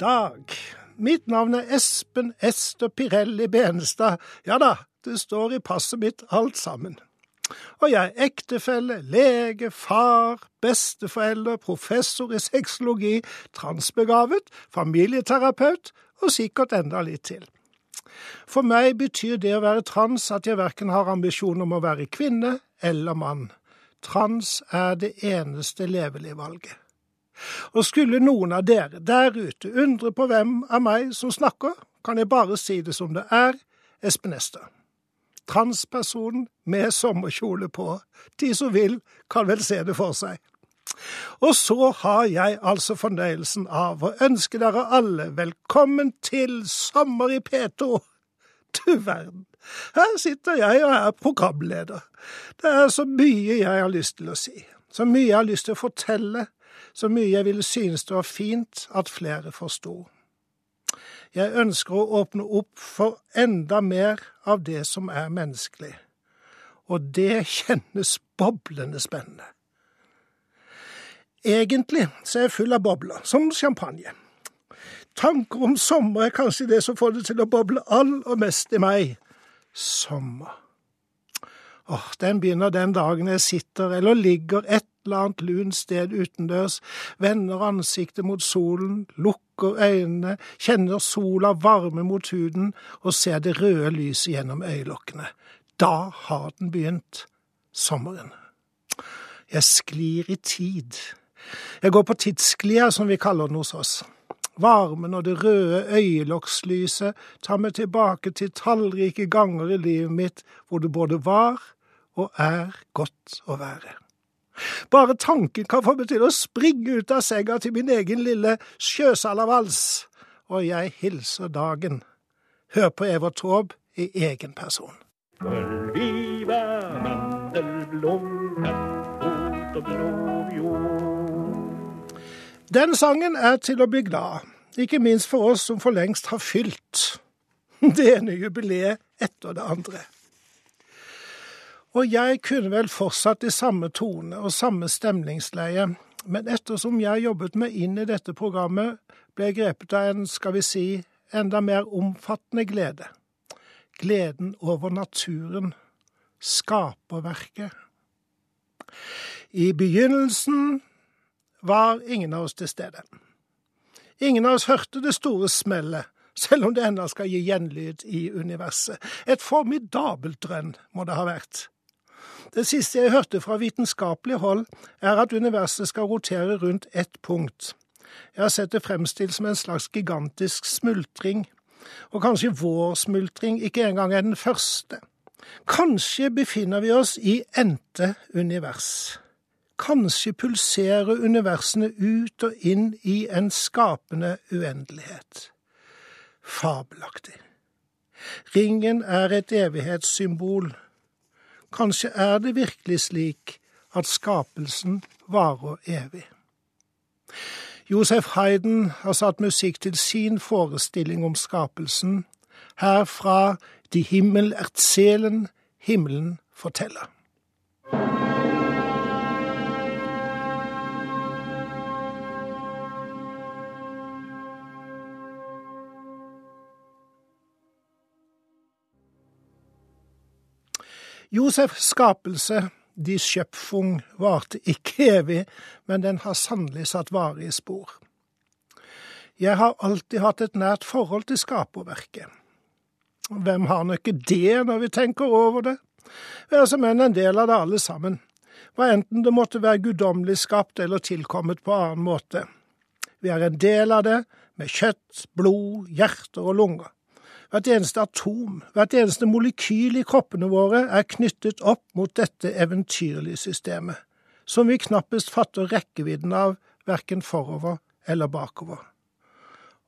Dag. Mitt navn er Espen Ester Pirelli Benestad. Ja da, det står i passet mitt alt sammen. Og jeg er ektefelle, lege, far, besteforelder, professor i sexologi, transbegavet, familieterapeut og sikkert enda litt til. For meg betyr det å være trans at jeg verken har ambisjon om å være kvinne eller mann. Trans er det eneste levelige valget. Og skulle noen av dere der ute undre på hvem av meg som snakker, kan jeg bare si det som det er, Espen Ester. Transpersonen med sommerkjole på. De som vil, kan vel se det for seg. Og så har jeg altså fornøyelsen av å ønske dere alle velkommen til Sommer i P2. Du verden, her sitter jeg og er programleder. Det er så mye jeg har lyst til å si, så mye jeg har lyst til å fortelle, så mye jeg ville synes det var fint at flere forsto. Jeg ønsker å åpne opp for enda mer av det som er menneskelig, og det kjennes boblende spennende. Egentlig så er jeg full av bobler, som champagne. Tanker om sommer er kanskje det som får det til å boble aller mest i meg. Sommer. Åh, den begynner den dagen jeg sitter eller ligger et eller annet lunt sted utendørs, vender ansiktet mot solen, lukker øynene, kjenner sola varme mot huden og ser det røde lyset gjennom øyelokkene. Da har den begynt, sommeren. Jeg sklir i tid. Jeg går på tidsklia, som vi kaller den hos oss. Varmen og det røde øyelokkslyset tar meg tilbake til tallrike ganger i livet mitt hvor det både var og er godt å være. Bare tanken kan få meg til å springe ut av senga til min egen lille sjøsalavals, og jeg hilser dagen. Hør på Evert Taube i egen person. Mandelblom, og. Den sangen er til å bli glad, ikke minst for oss som for lengst har fylt det ene jubileet etter det andre. Og jeg kunne vel fortsatt i samme tone og samme stemningsleie, men ettersom jeg jobbet meg inn i dette programmet, ble jeg grepet av en, skal vi si, enda mer omfattende glede. Gleden over naturen, skaperverket. I begynnelsen var ingen av oss til stede. Ingen av oss hørte det store smellet, selv om det ennå skal gi gjenlyd i universet. Et formidabelt drønn må det ha vært. Det siste jeg hørte fra vitenskapelig hold, er at universet skal rotere rundt ett punkt. Jeg har sett det fremstilt som en slags gigantisk smultring, og kanskje vår smultring ikke engang er den første. Kanskje befinner vi oss i endte univers. Kanskje pulserer universene ut og inn i en skapende uendelighet. Fabelaktig. Ringen er et evighetssymbol Kanskje er det virkelig slik at skapelsen varer evig. Josef Hayden har satt musikk til sin forestilling om skapelsen, her fra De himmel erzählen, himmelen forteller. Josefs skapelse, de Schöpfung, varte ikke evig, men den har sannelig satt varige spor. Jeg har alltid hatt et nært forhold til skaperverket. Hvem har nå ikke det når vi tenker over det? Vi er som enn en del av det alle sammen, hva enten det måtte være guddommelig skapt eller tilkommet på annen måte. Vi er en del av det, med kjøtt, blod, hjerter og lunger. Hvert eneste atom, hvert eneste molekyl i kroppene våre er knyttet opp mot dette eventyrlige systemet, som vi knappest fatter rekkevidden av verken forover eller bakover.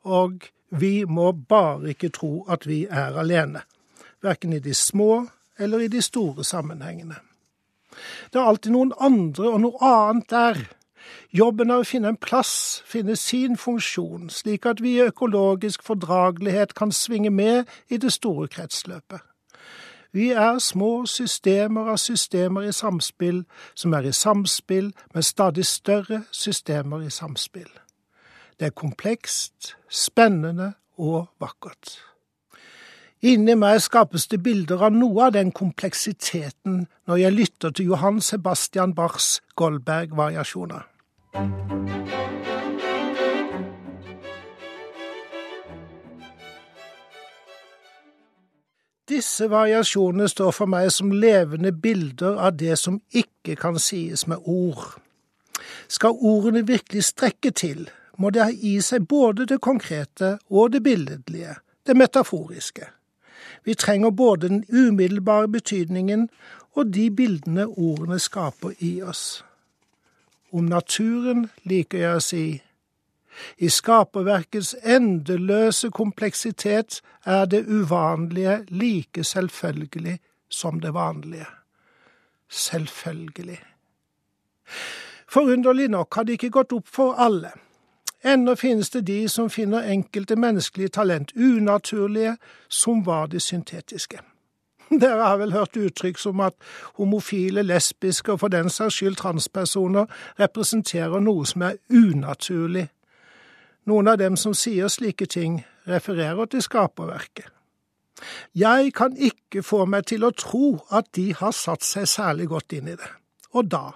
Og vi må bare ikke tro at vi er alene, verken i de små eller i de store sammenhengene. Det er alltid noen andre og noe annet der Jobben er å finne en plass, finne sin funksjon, slik at vi i økologisk fordragelighet kan svinge med i det store kretsløpet. Vi er små systemer av systemer i samspill, som er i samspill med stadig større systemer i samspill. Det er komplekst, spennende og vakkert. Inni meg skapes det bilder av noe av den kompleksiteten når jeg lytter til Johan Sebastian Bachs Goldberg-variasjoner. Disse variasjonene står for meg som levende bilder av det som ikke kan sies med ord. Skal ordene virkelig strekke til, må det ha i seg både det konkrete og det billedlige, det metaforiske. Vi trenger både den umiddelbare betydningen og de bildene ordene skaper i oss. Om naturen liker jeg å si i skaperverkets endeløse kompleksitet er det uvanlige like selvfølgelig som det vanlige. Selvfølgelig. Forunderlig nok har det ikke gått opp for alle. Ennå finnes det de som finner enkelte menneskelige talent unaturlige, som var de syntetiske. Dere har vel hørt uttrykk som at homofile, lesbiske og for den saks skyld transpersoner representerer noe som er unaturlig. Noen av dem som sier slike ting, refererer til skaperverket. Jeg kan ikke få meg til å tro at de har satt seg særlig godt inn i det. Og da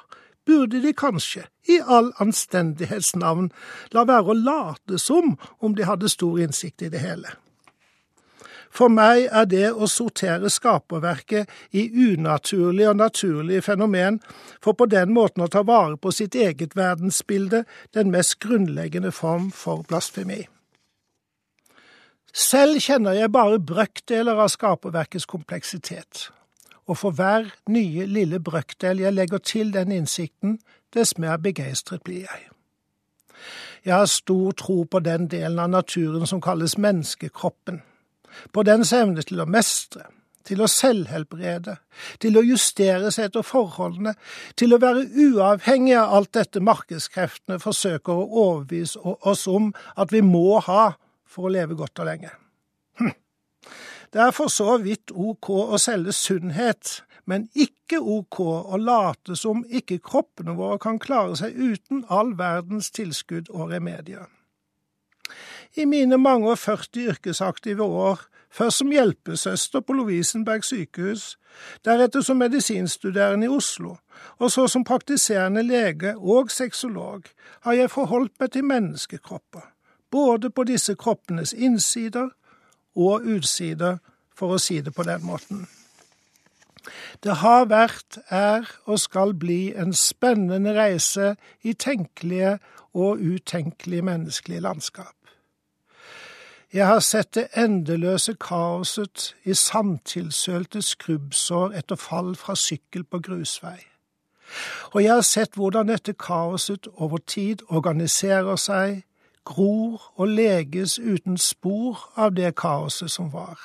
burde de kanskje, i all anstendighetsnavn, la være å late som om de hadde stor innsikt i det hele. For meg er det å sortere skaperverket i unaturlige og naturlige fenomen, for på den måten å ta vare på sitt eget verdensbilde, den mest grunnleggende form for blasfemi. Selv kjenner jeg bare brøkdeler av skaperverkets kompleksitet, og for hver nye lille brøkdel jeg legger til den innsikten, dess mer begeistret blir jeg. Jeg har stor tro på den delen av naturen som kalles menneskekroppen på dens evne til å mestre, til å selvhelbrede, til å justere seg etter forholdene, til å være uavhengig av alt dette markedskreftene forsøker å overbevise oss om at vi må ha for å leve godt og lenge. Hm. Det er for så vidt ok å selge sunnhet, men ikke ok å late som ikke kroppene våre kan klare seg uten all verdens tilskudd og remedier i mine mange og 40 yrkesaktive år, først som hjelpesøster på Lovisenberg sykehus, deretter som medisinstuderende i Oslo, og så som praktiserende lege og sexolog, har jeg forholdt meg til menneskekropper, både på disse kroppenes innsider og utsider, for å si det på den måten. Det har vært, er og skal bli en spennende reise i tenkelige og utenkelige menneskelige landskap. Jeg har sett det endeløse kaoset i sandtilsølte skrubbsår etter fall fra sykkel på grusvei. Og jeg har sett hvordan dette kaoset over tid organiserer seg, gror og leges uten spor av det kaoset som var.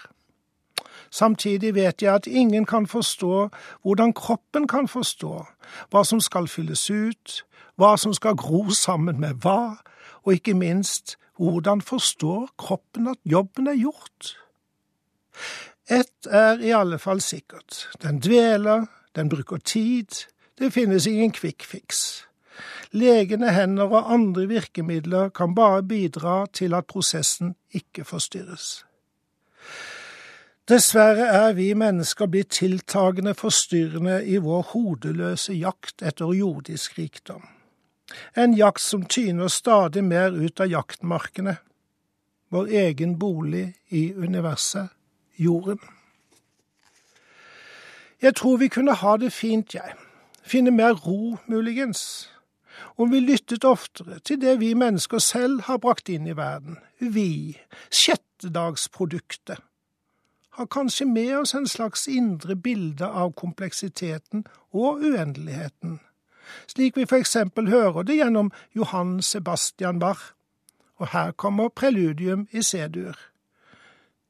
Samtidig vet jeg at ingen kan forstå hvordan kroppen kan forstå, hva som skal fylles ut, hva som skal gro sammen med hva, og ikke minst hvordan forstår kroppen at jobben er gjort? Ett er i alle fall sikkert. Den dveler, den bruker tid, det finnes ingen quick fix. Legende hender og andre virkemidler kan bare bidra til at prosessen ikke forstyrres. Dessverre er vi mennesker blitt tiltagende forstyrrende i vår hodeløse jakt etter jordisk rikdom. En jakt som tyner stadig mer ut av jaktmarkene. Vår egen bolig i universet, jorden. Jeg tror vi kunne ha det fint, jeg. Finne mer ro, muligens. Om vi lyttet oftere til det vi mennesker selv har brakt inn i verden. Vi, sjettedagsproduktet, har kanskje med oss en slags indre bilde av kompleksiteten og uendeligheten slik vi for eksempel hører det gjennom Johan Sebastian Bach. Og her kommer preludium i C-dur.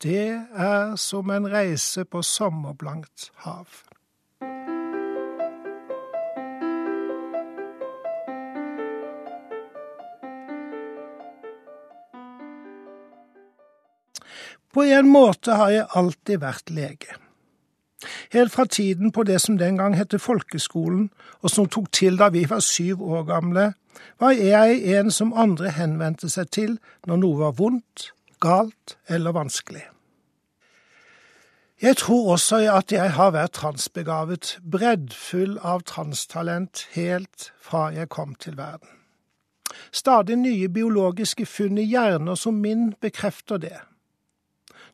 Det er som en reise på sommerblankt hav. På en måte har jeg alltid vært lege. Helt fra tiden på det som den gang het folkeskolen, og som tok til da vi var syv år gamle, var jeg en som andre henvendte seg til når noe var vondt, galt eller vanskelig. Jeg tror også at jeg har vært transbegavet, breddfull av transtalent helt fra jeg kom til verden. Stadig nye biologiske funn i hjerner som min bekrefter det.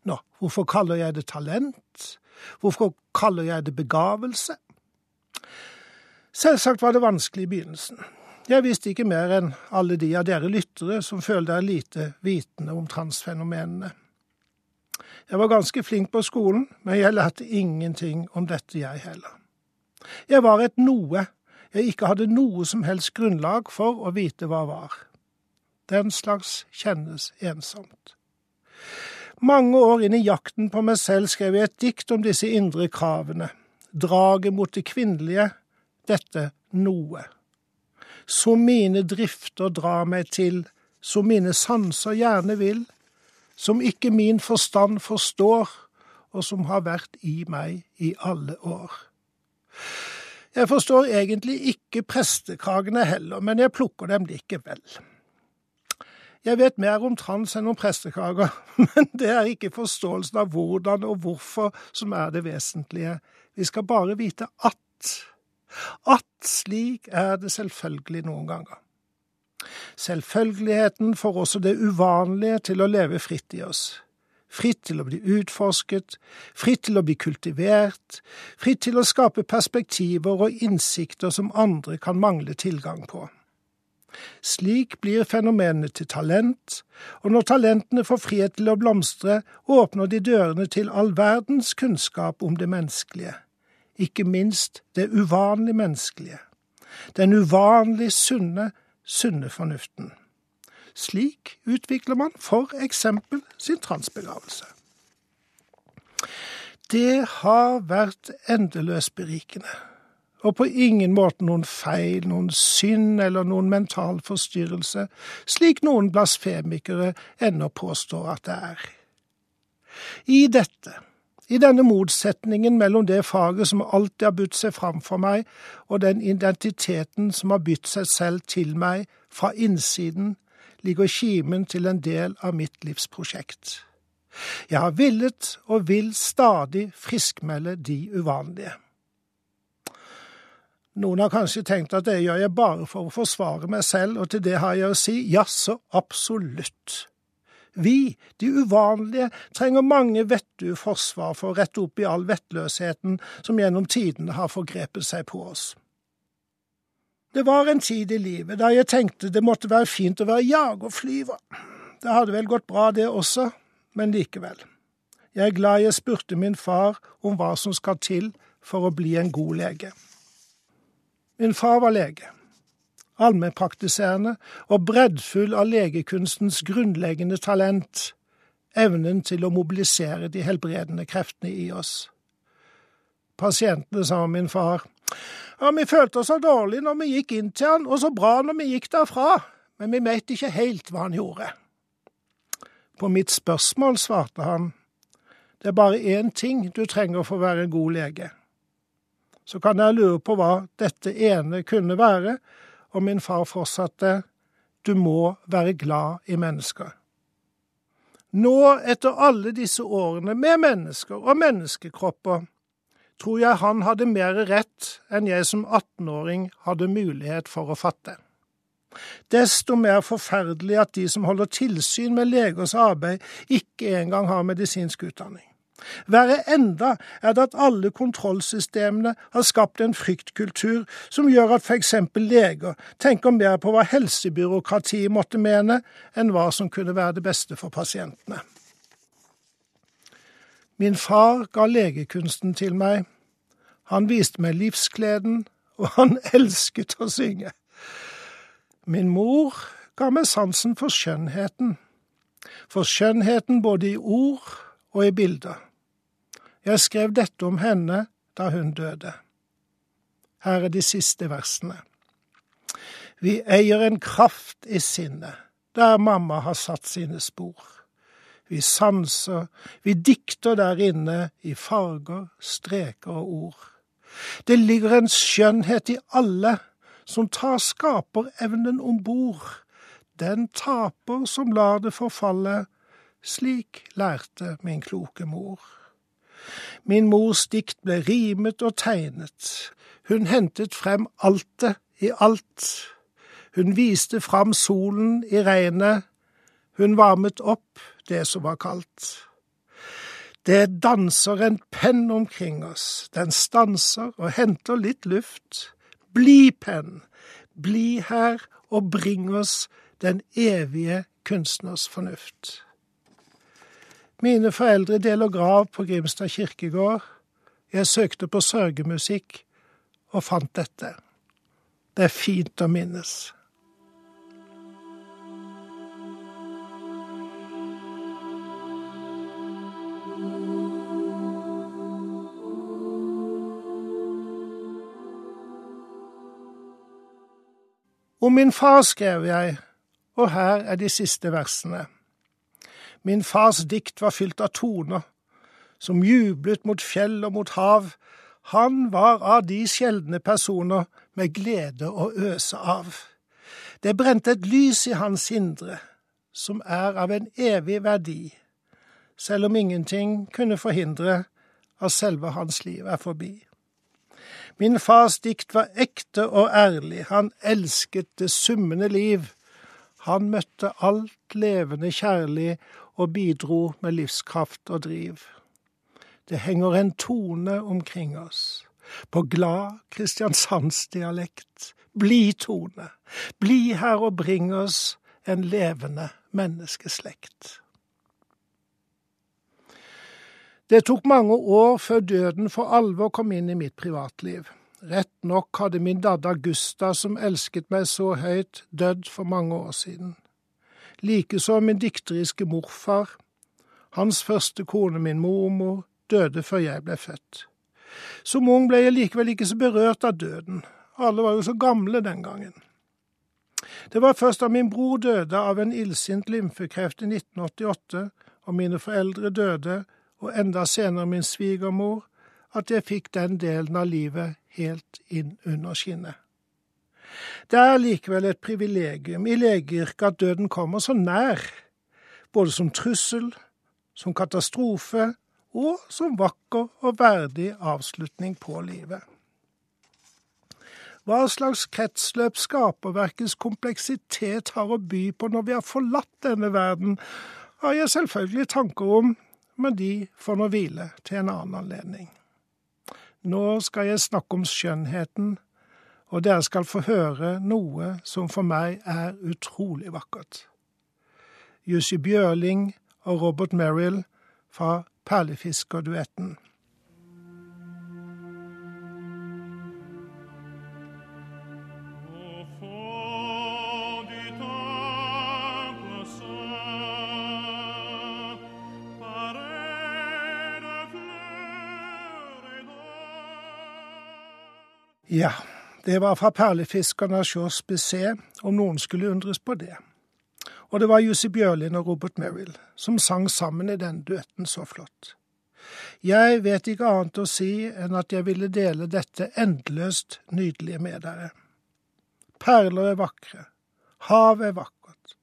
Nå, hvorfor kaller jeg det talent? Hvorfor kaller jeg det begavelse? Selvsagt var det vanskelig i begynnelsen. Jeg visste ikke mer enn alle de av dere lyttere som føler dere lite vitende om transfenomenene. Jeg var ganske flink på skolen, men jeg lærte ingenting om dette, jeg heller. Jeg var et noe jeg ikke hadde noe som helst grunnlag for å vite hva var. Den slags kjennes ensomt. Mange år inn i jakten på meg selv skrev jeg et dikt om disse indre kravene, draget mot det kvinnelige, dette noe. Som mine drifter drar meg til, som mine sanser gjerne vil, som ikke min forstand forstår, og som har vært i meg i alle år. Jeg forstår egentlig ikke prestekragene heller, men jeg plukker dem likevel. Jeg vet mer om trans enn om prestekaker, men det er ikke forståelsen av hvordan og hvorfor som er det vesentlige. Vi skal bare vite at. At slik er det selvfølgelig noen ganger. Selvfølgeligheten får også det uvanlige til å leve fritt i oss. Fritt til å bli utforsket, fritt til å bli kultivert, fritt til å skape perspektiver og innsikter som andre kan mangle tilgang på. Slik blir fenomenene til talent, og når talentene får frihet til å blomstre, åpner de dørene til all verdens kunnskap om det menneskelige, ikke minst det uvanlig menneskelige, den uvanlig sunne, sunne fornuften. Slik utvikler man for eksempel sin transbegavelse. Det har vært endeløst berikende, og på ingen måte noen feil, noen synd eller noen mental forstyrrelse, slik noen blasfemikere ennå påstår at det er. I dette, i denne motsetningen mellom det faget som alltid har budt seg fram for meg, og den identiteten som har bytt seg selv til meg fra innsiden, ligger kimen til en del av mitt livsprosjekt. Jeg har villet og vil stadig friskmelde de uvanlige. Noen har kanskje tenkt at det gjør jeg bare for å forsvare meg selv, og til det har jeg å si jaså, absolutt. Vi, de uvanlige, trenger mange vettug forsvar for å rette opp i all vettløsheten som gjennom tidene har forgrepet seg på oss. Det var en tid i livet da jeg tenkte det måtte være fint å være jagerflyver. Det hadde vel gått bra, det også, men likevel. Jeg er glad jeg spurte min far om hva som skal til for å bli en god lege. Min far var lege, allmennpraktiserende og breddfull av legekunstens grunnleggende talent, evnen til å mobilisere de helbredende kreftene i oss. Pasientene, sa min far, ja, vi følte oss så dårlig når vi gikk inn til han, og så bra når vi gikk derfra, men vi vet ikke helt hva han gjorde. På mitt spørsmål svarte han, det er bare én ting du trenger for å være en god lege. Så kan jeg lure på hva dette ene kunne være, og min far fortsatte, du må være glad i mennesker. Nå, etter alle disse årene med mennesker og menneskekropper, tror jeg han hadde mer rett enn jeg som 18-åring hadde mulighet for å fatte. Desto mer forferdelig at de som holder tilsyn med legers arbeid, ikke engang har medisinsk utdanning. Verre enda er det at alle kontrollsystemene har skapt en fryktkultur som gjør at f.eks. leger tenker mer på hva helsebyråkratiet måtte mene, enn hva som kunne være det beste for pasientene. Min far ga legekunsten til meg. Han viste meg livsgleden, og han elsket å synge. Min mor ga meg sansen for skjønnheten. For skjønnheten både i ord og i bilder. Jeg skrev dette om henne da hun døde. Her er de siste versene. Vi eier en kraft i sinnet, der mamma har satt sine spor. Vi sanser, vi dikter der inne i farger, streker og ord. Det ligger en skjønnhet i alle som tar skaperevnen om bord. Den taper som lar det forfalle, slik lærte min kloke mor. Min mors dikt ble rimet og tegnet, hun hentet frem altet i alt. Hun viste fram solen i regnet, hun varmet opp det som var kaldt. Det danser en penn omkring oss, den stanser og henter litt luft. Bli, penn, bli her og bring oss den evige kunstners fornuft. Mine foreldre deler grav på Grimstad kirkegård. Jeg søkte på sørgemusikk og fant dette. Det er fint å minnes. Om min far skrev jeg, og her er de siste versene. Min fars dikt var fylt av toner, som jublet mot fjell og mot hav. Han var av de sjeldne personer med glede å øse av. Det brente et lys i hans indre, som er av en evig verdi, selv om ingenting kunne forhindre at selve hans liv er forbi. Min fars dikt var ekte og ærlig, han elsket det summende liv. Han møtte alt levende kjærlig og bidro med livskraft og driv. Det henger en tone omkring oss, på glad kristiansandsdialekt. Bli tone, bli her og bring oss en levende menneskeslekt. Det tok mange år før døden for alvor kom inn i mitt privatliv. Rett nok hadde min dadda Gusta, som elsket meg så høyt, dødd for mange år siden. Likeså min dikteriske morfar. Hans første kone, min mormor, døde før jeg ble født. Som ung ble jeg likevel ikke så berørt av døden. Alle var jo så gamle den gangen. Det var først da min bror døde av en illsint lymfekreft i 1988, og mine foreldre døde, og enda senere min svigermor, at jeg fikk den delen av livet helt inn under skinnet. Det er likevel et privilegium i legeyrket at døden kommer så nær, både som trussel, som katastrofe og som vakker og verdig avslutning på livet. Hva slags kretsløp skaperverkets kompleksitet har å by på når vi har forlatt denne verden, har jeg selvfølgelig tanker om men de får nå hvile til en annen anledning. Nå skal jeg snakke om skjønnheten, og dere skal få høre noe som for meg er utrolig vakkert. Jussi Bjørling og Robert Merrill fra Perlefiskerduetten. Ja, det var fra perlefiskerne Sjås Bissé, om noen skulle undres på det. Og det var Jussi Bjørlin og Robert Merrill som sang sammen i den duetten så flott. Jeg vet ikke annet å si enn at jeg ville dele dette endeløst nydelige med dere. Perler er vakre, havet er vakkert,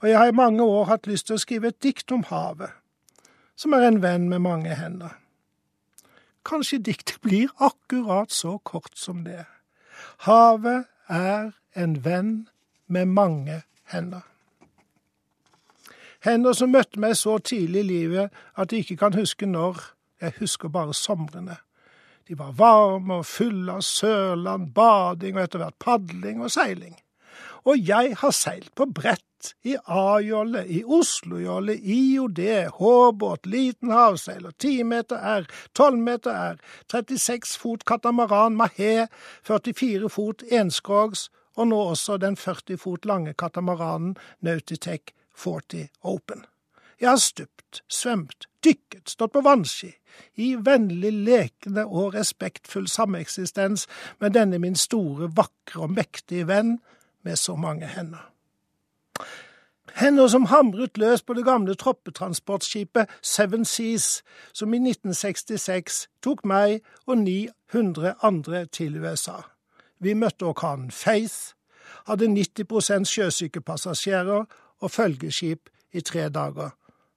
og jeg har i mange år hatt lyst til å skrive et dikt om havet, som er en venn med mange hender. Kanskje diktet blir akkurat så kort som det. Havet er en venn med mange hender. Hender som møtte meg så tidlig i livet at jeg ikke kan huske når, jeg husker bare somrene. De var varme og fulle av sørland, bading og etter hvert padling og seiling. Og jeg har seilt på brett i A-jolle, i Oslo-jolle, IOD, H-båt, liten havseiler, 10 meter R, 12 meter R, 36 fot katamaran Mahé, 44 fot enskrogs, og nå også den 40 fot lange katamaranen Nautitech 40 Open. Jeg har stupt, svømt, dykket, stått på vannski, i vennlig lekende og respektfull sameksistens med denne min store, vakre og mektige venn med så mange hender. Hender som hamret løs på det gamle troppetransportskipet Seven Seas, som i 1966 tok meg og 900 andre til USA. Vi møtte orkanen Faith, hadde 90 sjøsyke passasjerer og følgeskip i tre dager,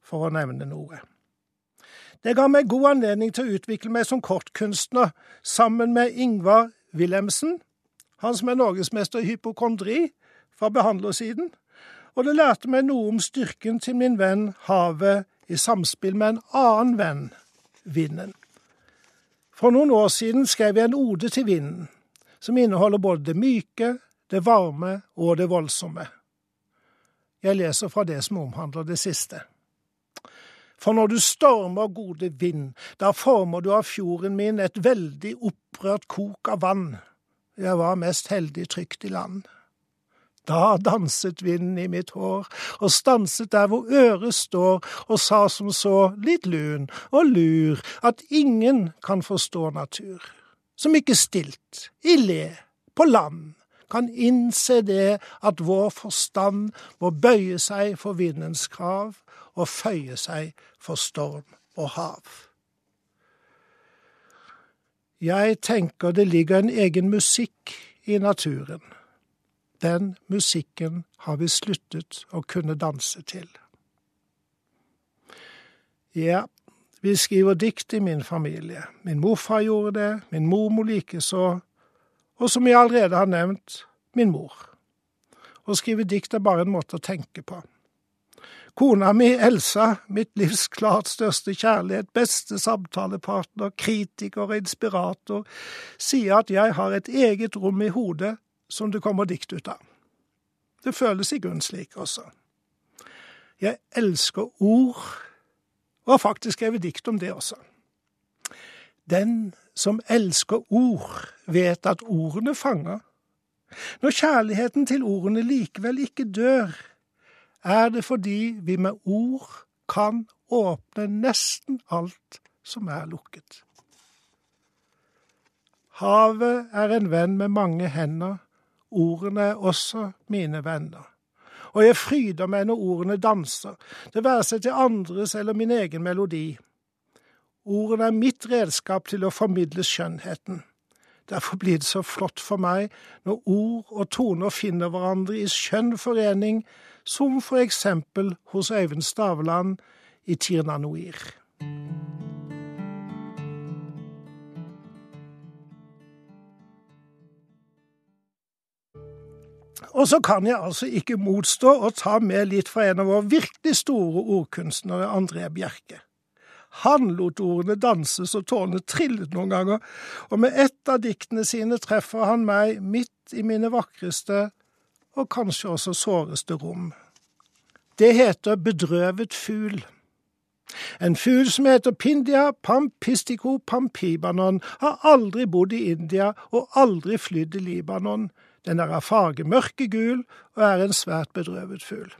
for å nevne noe. Det ga meg god anledning til å utvikle meg som kortkunstner sammen med Ingvar Wilhelmsen, han som er norgesmester i hypokondri fra behandlersiden, og det lærte meg noe om styrken til min venn havet i samspill med en annen venn, vinden. For noen år siden skrev jeg en ode til vinden, som inneholder både det myke, det varme og det voldsomme. Jeg leser fra det som omhandler det siste. For når du stormer gode vind, da former du av fjorden min et veldig opprørt kok av vann. Jeg var mest heldig trygt i land. Da danset vinden i mitt hår, og stanset der hvor øret står, og sa som så, litt lun og lur, at ingen kan forstå natur, som ikke stilt, i le, på land, kan innse det at vår forstand må bøye seg for vindens krav og føye seg for storm og hav. Jeg tenker det ligger en egen musikk i naturen den musikken har vi sluttet å kunne danse til. Ja, vi skriver dikt i min familie. Min morfar gjorde det, min mormor likeså, og som jeg allerede har nevnt, min mor. Å skrive dikt er bare en måte å tenke på. Kona mi, Elsa, mitt livs klart største kjærlighet, beste samtalepartner, kritiker og inspirator, sier at jeg har et eget rom i hodet som det kommer dikt ut av. Det føles i grunnen slik også. Jeg elsker ord, og har faktisk skrevet dikt om det også. Den som elsker ord, vet at ordene fanger. Når kjærligheten til ordene likevel ikke dør, er det fordi vi med ord kan åpne nesten alt som er lukket. Havet er en venn med mange hender, Ordene er også mine venner. Og jeg fryder meg når ordene danser, det være seg til andres eller min egen melodi. Ordene er mitt redskap til å formidle skjønnheten. Derfor blir det så flott for meg når ord og toner finner hverandre i skjønn forening, som for eksempel hos Øyvind Stavland i Tirnanoir. Og så kan jeg altså ikke motstå å ta med litt fra en av våre virkelig store ordkunstnere, André Bjerke. Han lot ordene danse så tårene trillet noen ganger, og med ett av diktene sine treffer han meg midt i mine vakreste og kanskje også såreste rom. Det heter Bedrøvet fugl. En fugl som heter Pindia pampistico pampibanon, har aldri bodd i India og aldri flydd i Libanon. Den er av farge mørkegul og er en svært bedrøvet fugl.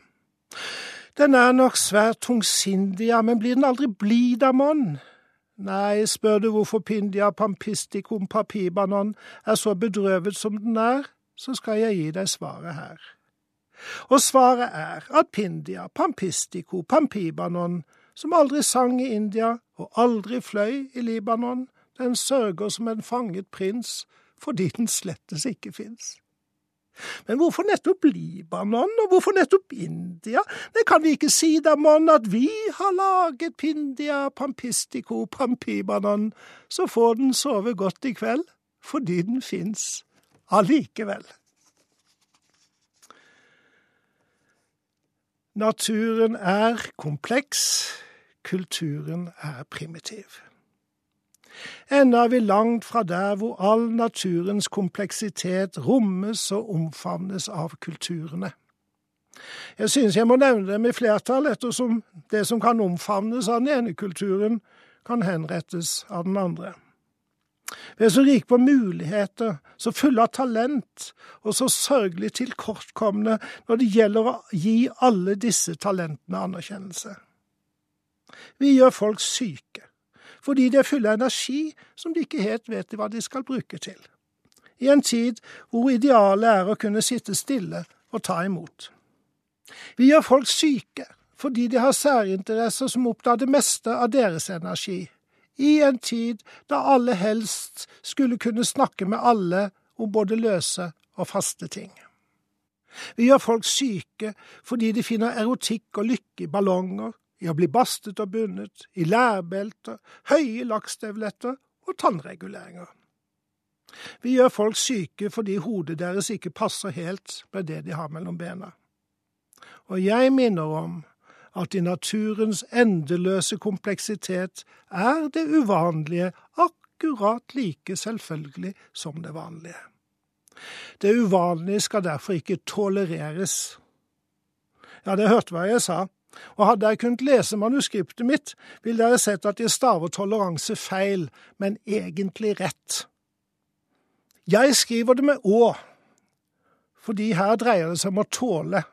Den er nok svært tungsindig, ja, men blir den aldri blid av monn? Nei, spør du hvorfor Pindia pampisticum papibanon er så bedrøvet som den er, så skal jeg gi deg svaret her. Og svaret er at Pindia pampistico pampibanon, som aldri sang i India og aldri fløy i Libanon, den sørger som en fanget prins fordi den slettes ikke fins. Men hvorfor nettopp Libanon, og hvorfor nettopp India? Det kan vi ikke si da, mon, at vi har laget Pindia pampistico pampibanon, så får den sove godt i kveld, fordi den fins allikevel. Naturen er kompleks, kulturen er primitiv. Ennå er vi langt fra der hvor all naturens kompleksitet rommes og omfavnes av kulturene. Jeg synes jeg må nevne dem i flertall, ettersom det som kan omfavnes av den ene kulturen, kan henrettes av den andre. Vi er så rike på muligheter, så fulle av talent, og så sørgelig tilkortkomne når det gjelder å gi alle disse talentene anerkjennelse. Vi gjør folk syke fordi de er fulle av energi som de ikke helt vet hva de skal bruke til. I en tid hvor idealet er å kunne sitte stille og ta imot. Vi gjør folk syke fordi de har særinteresser som opptar det meste av deres energi, i en tid da alle helst skulle kunne snakke med alle om både løse og faste ting. Vi gjør folk syke fordi de finner erotikk og lykke i ballonger, i å bli bastet og bundet, i lærbelter, høye lakkstøvletter og tannreguleringer. Vi gjør folk syke fordi hodet deres ikke passer helt med det de har mellom bena. Og jeg minner om at i naturens endeløse kompleksitet er det uvanlige akkurat like selvfølgelig som det vanlige. Det uvanlige skal derfor ikke tolereres. Ja, det hørte hva jeg sa, og hadde jeg kunnet lese manuskriptet mitt, ville dere sett at jeg staver toleranse feil, men egentlig rett. Jeg skriver det med å, fordi her dreier det seg om å tåle.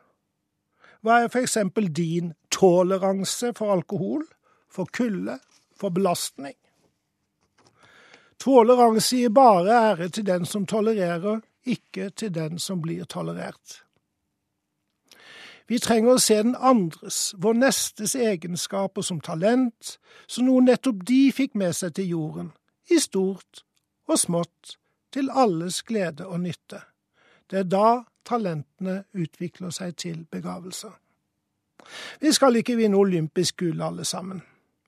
Hva er for eksempel din toleranse for alkohol, for kulde, for belastning? Toleranse gir bare ære til den som tolererer, ikke til den som blir tolerert. Vi trenger å se den andres, vår nestes egenskaper som talent, som noe nettopp de fikk med seg til jorden, i stort og smått, til alles glede og nytte. Det er da talentene utvikler seg til begavelser. Vi skal ikke vinne olympisk gull alle sammen.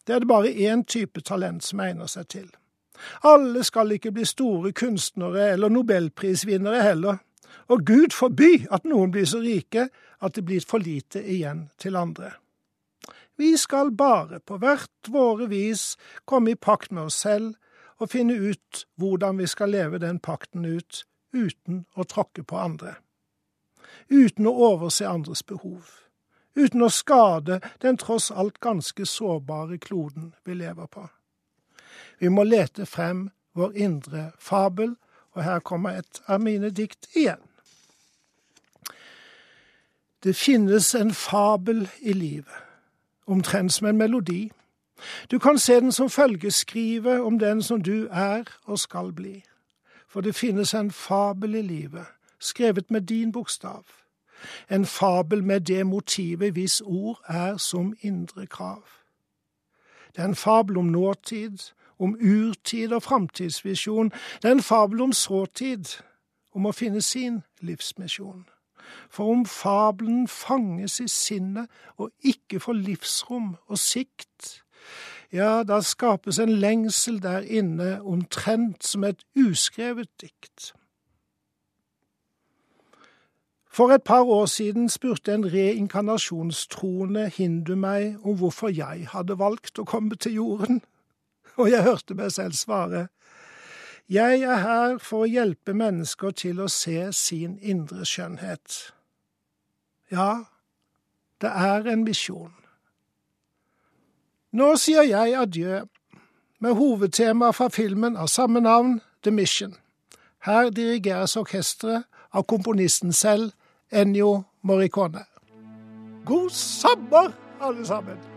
Det er det bare én type talent som egner seg til. Alle skal ikke bli store kunstnere eller nobelprisvinnere heller, og Gud forby at noen blir så rike at det blir for lite igjen til andre. Vi skal bare på hvert våre vis komme i pakt med oss selv og finne ut hvordan vi skal leve den pakten ut uten å tråkke på andre. Uten å overse andres behov. Uten å skade den tross alt ganske sårbare kloden vi lever på. Vi må lete frem vår indre fabel, og her kommer et av mine dikt igjen. Det finnes en fabel i livet, omtrent som en melodi. Du kan se den som følgeskrive om den som du er og skal bli. For det finnes en fabel i livet, skrevet med din bokstav. En fabel med det motivet hvis ord er som indre krav. Det er en fabel om nåtid, om urtid og framtidsvisjon. Det er en fabel om såtid, om å finne sin livsmisjon. For om fabelen fanges i sinnet og ikke får livsrom og sikt, ja, da skapes en lengsel der inne omtrent som et uskrevet dikt. For et par år siden spurte en reinkarnasjonstroende hindu meg om hvorfor jeg hadde valgt å komme til jorden, og jeg hørte meg selv svare, jeg er her for å hjelpe mennesker til å se sin indre skjønnhet. Ja, det er en misjon. Nå sier jeg adjø med hovedtema fra filmen av samme navn, The Mission. Her dirigeres orkesteret av komponisten selv, Ennio Morricone. God sommer, alle sammen!